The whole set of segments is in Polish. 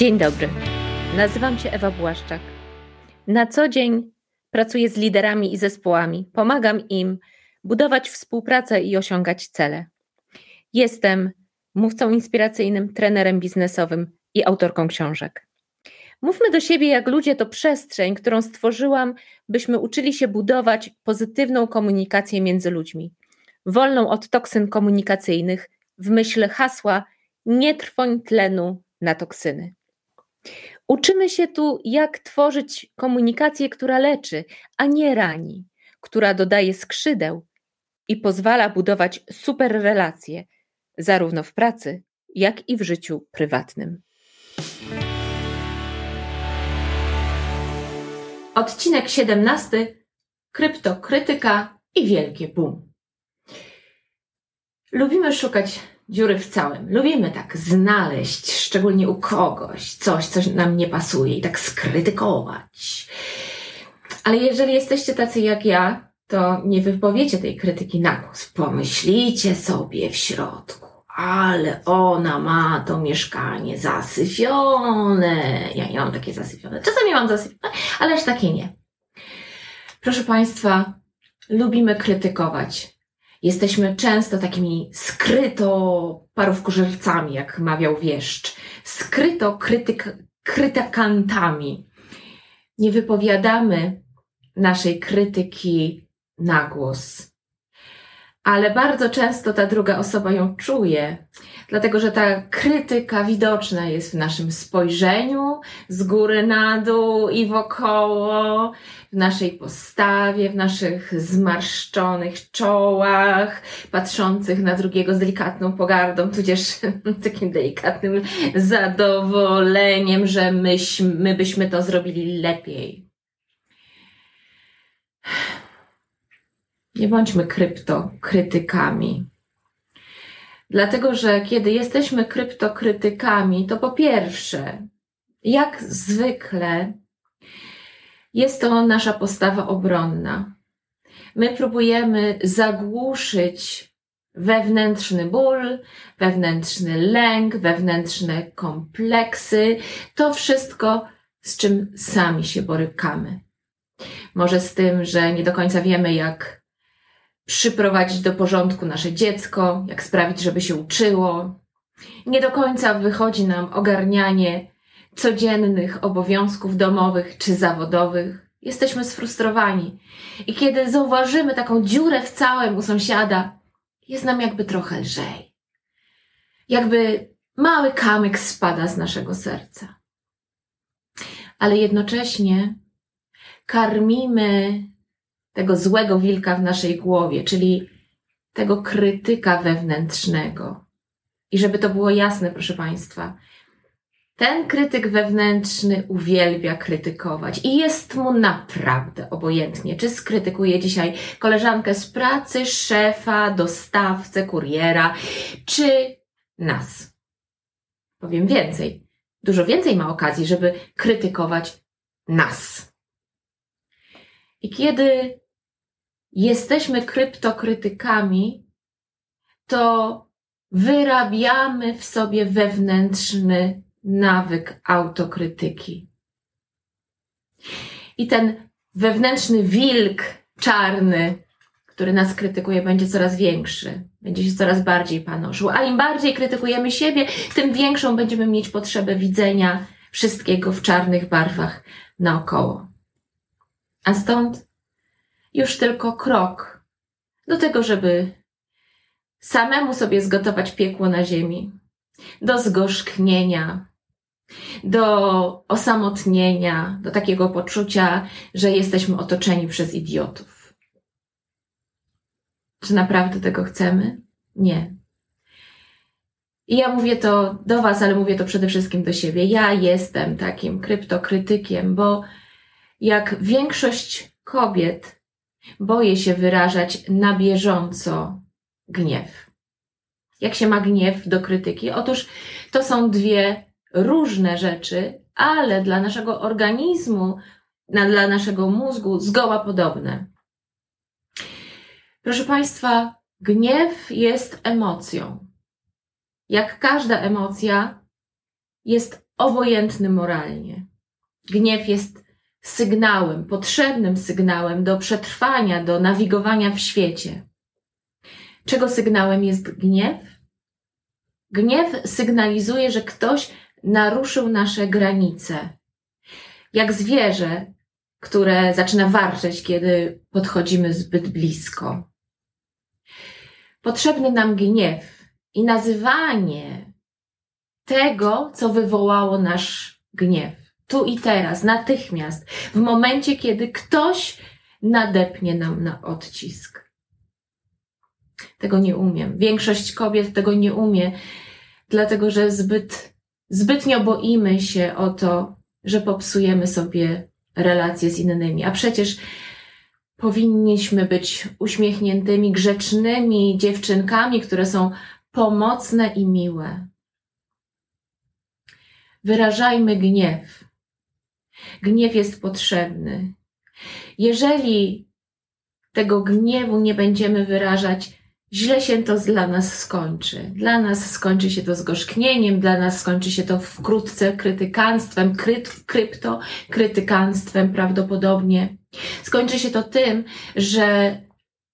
Dzień dobry. Nazywam się Ewa Błaszczak. Na co dzień pracuję z liderami i zespołami, pomagam im budować współpracę i osiągać cele. Jestem mówcą inspiracyjnym, trenerem biznesowym i autorką książek. Mówmy do siebie jak ludzie to przestrzeń, którą stworzyłam, byśmy uczyli się budować pozytywną komunikację między ludźmi, wolną od toksyn komunikacyjnych, w myśl hasła nie trwoń tlenu na toksyny. Uczymy się tu, jak tworzyć komunikację, która leczy, a nie rani, która dodaje skrzydeł i pozwala budować super relacje, zarówno w pracy, jak i w życiu prywatnym. Odcinek 17. Kryptokrytyka i wielkie boom. Lubimy szukać dziury w całym. Lubimy tak znaleźć, szczególnie u kogoś, coś, coś nam nie pasuje i tak skrytykować. Ale jeżeli jesteście tacy jak ja, to nie wypowiecie tej krytyki na głos. Pomyślicie sobie w środku, ale ona ma to mieszkanie zasyfione. Ja nie mam takie zasyfione. Czasami mam zasyfione, ale aż takie nie. Proszę Państwa, lubimy krytykować Jesteśmy często takimi skryto parówkożercami, jak mawiał wieszcz, skryto krytyk, krytykantami. Nie wypowiadamy naszej krytyki na głos. Ale bardzo często ta druga osoba ją czuje, dlatego że ta krytyka widoczna jest w naszym spojrzeniu z góry na dół i wokoło, w naszej postawie, w naszych zmarszczonych czołach, patrzących na drugiego z delikatną pogardą, tudzież takim delikatnym zadowoleniem, że myśmy, my byśmy to zrobili lepiej. Nie bądźmy kryptokrytykami. Dlatego, że kiedy jesteśmy kryptokrytykami, to po pierwsze, jak zwykle, jest to nasza postawa obronna. My próbujemy zagłuszyć wewnętrzny ból, wewnętrzny lęk, wewnętrzne kompleksy, to wszystko, z czym sami się borykamy. Może z tym, że nie do końca wiemy, jak przyprowadzić do porządku nasze dziecko, jak sprawić, żeby się uczyło. Nie do końca wychodzi nam ogarnianie codziennych obowiązków domowych czy zawodowych. Jesteśmy sfrustrowani. I kiedy zauważymy taką dziurę w całym u sąsiada, jest nam jakby trochę lżej. Jakby mały kamyk spada z naszego serca. Ale jednocześnie karmimy tego złego wilka w naszej głowie, czyli tego krytyka wewnętrznego. I żeby to było jasne, proszę Państwa, ten krytyk wewnętrzny uwielbia krytykować i jest mu naprawdę obojętnie, czy skrytykuje dzisiaj koleżankę z pracy, szefa, dostawcę, kuriera, czy nas. Powiem więcej, dużo więcej ma okazji, żeby krytykować nas. I kiedy jesteśmy kryptokrytykami, to wyrabiamy w sobie wewnętrzny nawyk autokrytyki. I ten wewnętrzny wilk czarny, który nas krytykuje, będzie coraz większy, będzie się coraz bardziej panoszył. A im bardziej krytykujemy siebie, tym większą będziemy mieć potrzebę widzenia wszystkiego w czarnych barwach naokoło. A stąd już tylko krok do tego, żeby samemu sobie zgotować piekło na ziemi, do zgorzknienia, do osamotnienia, do takiego poczucia, że jesteśmy otoczeni przez idiotów. Czy naprawdę tego chcemy? Nie. I ja mówię to do Was, ale mówię to przede wszystkim do siebie. Ja jestem takim kryptokrytykiem, bo jak większość kobiet Boję się wyrażać na bieżąco gniew. Jak się ma gniew do krytyki? Otóż to są dwie różne rzeczy, ale dla naszego organizmu, dla naszego mózgu zgoła podobne. Proszę Państwa, gniew jest emocją. Jak każda emocja, jest obojętny moralnie. Gniew jest sygnałem, potrzebnym sygnałem do przetrwania, do nawigowania w świecie. Czego sygnałem jest gniew? Gniew sygnalizuje, że ktoś naruszył nasze granice. Jak zwierzę, które zaczyna warczeć, kiedy podchodzimy zbyt blisko. Potrzebny nam gniew i nazywanie tego, co wywołało nasz gniew. Tu i teraz, natychmiast, w momencie, kiedy ktoś nadepnie nam na odcisk. Tego nie umiem. Większość kobiet tego nie umie, dlatego że zbyt, zbytnio boimy się o to, że popsujemy sobie relacje z innymi. A przecież powinniśmy być uśmiechniętymi, grzecznymi dziewczynkami, które są pomocne i miłe. Wyrażajmy gniew. Gniew jest potrzebny. Jeżeli tego gniewu nie będziemy wyrażać, źle się to dla nas skończy. Dla nas skończy się to zgorzknieniem, dla nas skończy się to wkrótce krytykanstwem, kryt, krypto, krytykanstwem prawdopodobnie. Skończy się to tym, że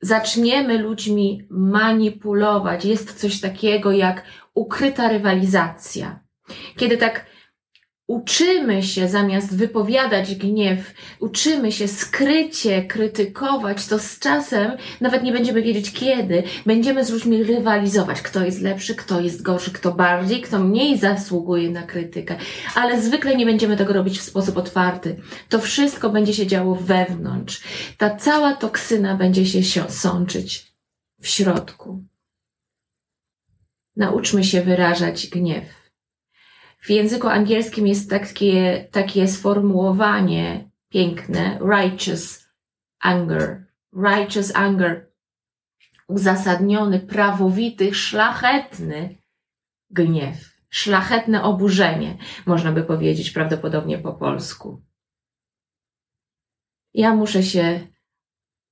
zaczniemy ludźmi manipulować. Jest coś takiego jak ukryta rywalizacja. Kiedy tak uczymy się zamiast wypowiadać gniew, uczymy się skrycie krytykować, to z czasem nawet nie będziemy wiedzieć kiedy, będziemy z ludźmi rywalizować, kto jest lepszy, kto jest gorszy, kto bardziej, kto mniej zasługuje na krytykę, ale zwykle nie będziemy tego robić w sposób otwarty. To wszystko będzie się działo wewnątrz. Ta cała toksyna będzie się sączyć w środku. Nauczmy się wyrażać gniew w języku angielskim jest takie, takie sformułowanie piękne, righteous anger. Righteous anger. Uzasadniony, prawowity, szlachetny gniew. Szlachetne oburzenie, można by powiedzieć prawdopodobnie po polsku. Ja muszę się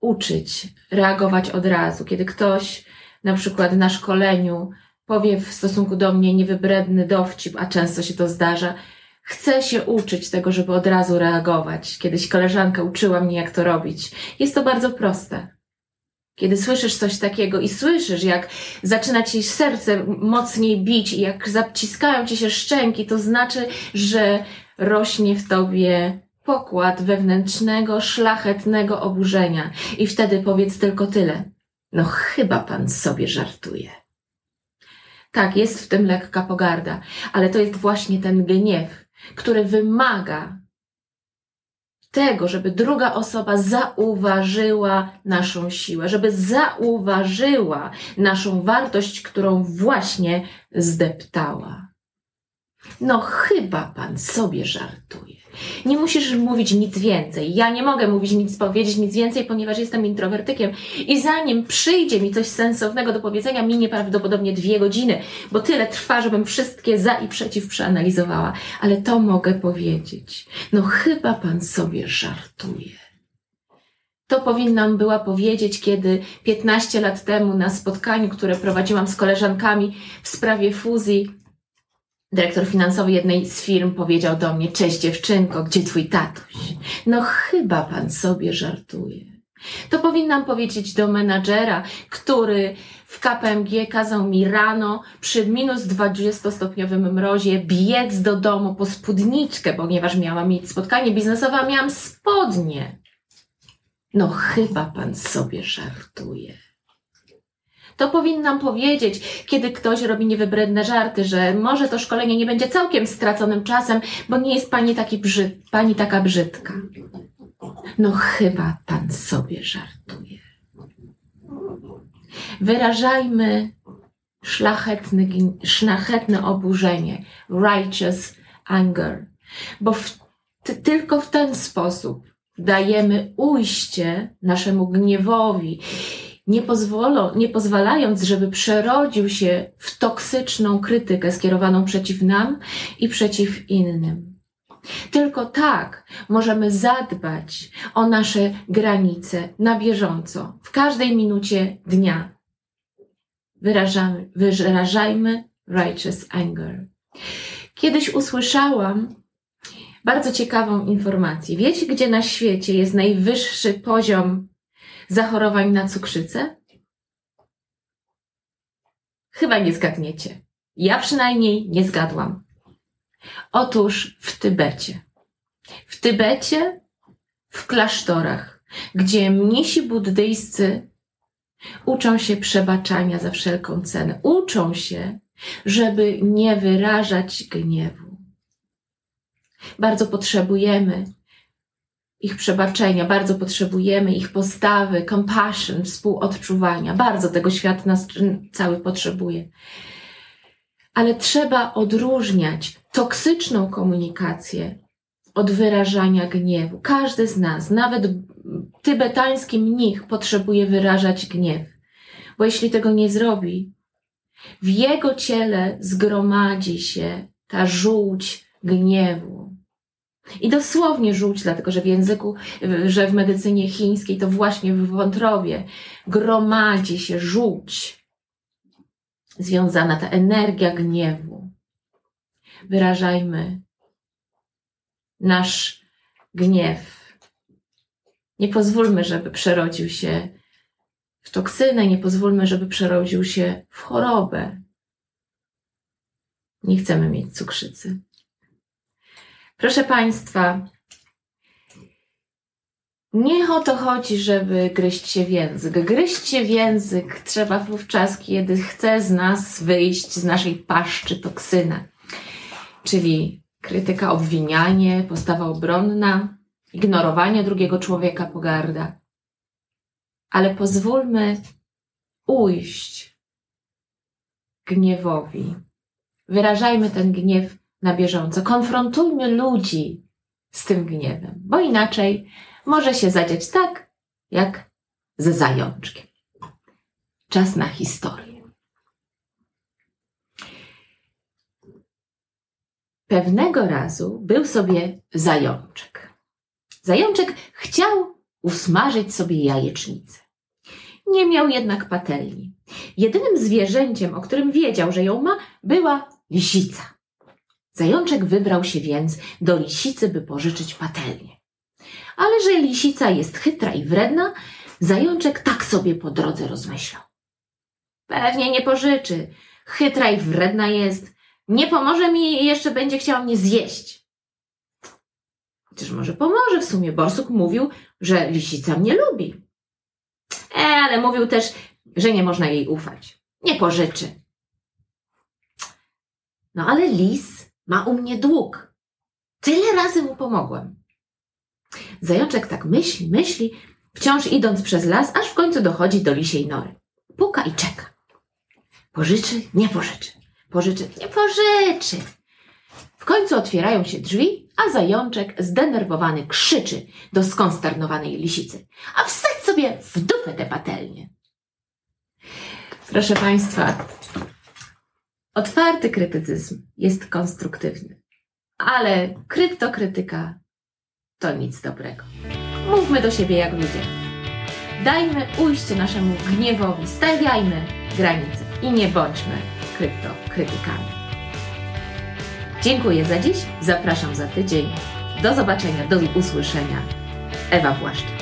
uczyć reagować od razu, kiedy ktoś na przykład na szkoleniu powie w stosunku do mnie niewybredny dowcip, a często się to zdarza, chcę się uczyć tego, żeby od razu reagować. Kiedyś koleżanka uczyła mnie, jak to robić. Jest to bardzo proste. Kiedy słyszysz coś takiego i słyszysz, jak zaczyna ci serce mocniej bić i jak zaciskają ci się szczęki, to znaczy, że rośnie w tobie pokład wewnętrznego, szlachetnego oburzenia. I wtedy powiedz tylko tyle. No chyba pan sobie żartuje. Tak, jest w tym lekka pogarda, ale to jest właśnie ten gniew, który wymaga tego, żeby druga osoba zauważyła naszą siłę, żeby zauważyła naszą wartość, którą właśnie zdeptała. No, chyba pan sobie żartuje. Nie musisz mówić nic więcej. Ja nie mogę mówić nic, powiedzieć nic więcej, ponieważ jestem introwertykiem. I zanim przyjdzie mi coś sensownego do powiedzenia, minie prawdopodobnie dwie godziny, bo tyle trwa, żebym wszystkie za i przeciw przeanalizowała. Ale to mogę powiedzieć. No chyba pan sobie żartuje. To powinnam była powiedzieć, kiedy 15 lat temu na spotkaniu, które prowadziłam z koleżankami w sprawie fuzji Dyrektor finansowy jednej z firm powiedział do mnie: Cześć dziewczynko, gdzie twój tatuś? No chyba pan sobie żartuje. To powinnam powiedzieć do menadżera, który w KPMG kazał mi rano przy minus 20-stopniowym mrozie biec do domu po spódniczkę, ponieważ miałam mieć spotkanie biznesowe, a miałam spodnie. No chyba pan sobie żartuje to powinnam powiedzieć, kiedy ktoś robi niewybredne żarty, że może to szkolenie nie będzie całkiem straconym czasem, bo nie jest pani, taki brzyd, pani taka brzydka. No chyba pan sobie żartuje. Wyrażajmy szlachetny, szlachetne oburzenie, righteous anger, bo w, tylko w ten sposób dajemy ujście naszemu gniewowi nie, pozwolą, nie pozwalając, żeby przerodził się w toksyczną krytykę skierowaną przeciw nam i przeciw innym. Tylko tak możemy zadbać o nasze granice na bieżąco, w każdej minucie dnia. Wyrażamy, wyrażajmy righteous anger. Kiedyś usłyszałam bardzo ciekawą informację. Wiecie, gdzie na świecie jest najwyższy poziom zachorowań na cukrzycę? Chyba nie zgadniecie. Ja przynajmniej nie zgadłam. Otóż w Tybecie. W Tybecie, w klasztorach, gdzie mnisi buddyjscy uczą się przebaczania za wszelką cenę. Uczą się, żeby nie wyrażać gniewu. Bardzo potrzebujemy ich przebaczenia, bardzo potrzebujemy ich postawy, compassion, współodczuwania. Bardzo tego świat nas cały potrzebuje. Ale trzeba odróżniać toksyczną komunikację od wyrażania gniewu. Każdy z nas, nawet tybetański mnich, potrzebuje wyrażać gniew. Bo jeśli tego nie zrobi, w jego ciele zgromadzi się ta żółć gniewu. I dosłownie żółć, dlatego że w języku, że w medycynie chińskiej to właśnie w wątrobie gromadzi się żółć, związana ta energia gniewu. Wyrażajmy nasz gniew. Nie pozwólmy, żeby przerodził się w toksynę, nie pozwólmy, żeby przerodził się w chorobę. Nie chcemy mieć cukrzycy. Proszę Państwa, nie o to chodzi, żeby gryźć się w język. Gryźć się w język trzeba wówczas, kiedy chce z nas wyjść z naszej paszczy toksyna, czyli krytyka, obwinianie, postawa obronna, ignorowanie drugiego człowieka, pogarda. Ale pozwólmy ujść gniewowi. Wyrażajmy ten gniew na bieżąco. Konfrontujmy ludzi z tym gniewem, bo inaczej może się zadziać tak, jak ze zajączkiem. Czas na historię. Pewnego razu był sobie zajączek. Zajączek chciał usmażyć sobie jajecznicę. Nie miał jednak patelni. Jedynym zwierzęciem, o którym wiedział, że ją ma, była lisica. Zajączek wybrał się więc do lisicy, by pożyczyć patelnię. Ale że lisica jest chytra i wredna, zajączek tak sobie po drodze rozmyślał. Pewnie nie pożyczy. Chytra i wredna jest. Nie pomoże mi i jeszcze będzie chciała mnie zjeść. Chociaż może pomoże w sumie. Borsuk mówił, że lisica mnie lubi. E, ale mówił też, że nie można jej ufać. Nie pożyczy. No ale lis ma u mnie dług. Tyle razy mu pomogłem. Zajączek tak myśli, myśli, wciąż idąc przez las, aż w końcu dochodzi do lisiej nory. Puka i czeka. Pożyczy, nie pożyczy. Pożyczy, nie pożyczy. W końcu otwierają się drzwi, a zajączek zdenerwowany krzyczy do skonsternowanej lisicy. A wsadź sobie w dupę tę patelnię. Proszę Państwa, otwarty krytycyzm jest konstruktywny, ale kryptokrytyka to nic dobrego. Mówmy do siebie jak ludzie. Dajmy ujście naszemu gniewowi, stawiajmy granice i nie bądźmy kryptokrytykami. Dziękuję za dziś, zapraszam za tydzień. Do zobaczenia, do usłyszenia. Ewa Błaszczyk.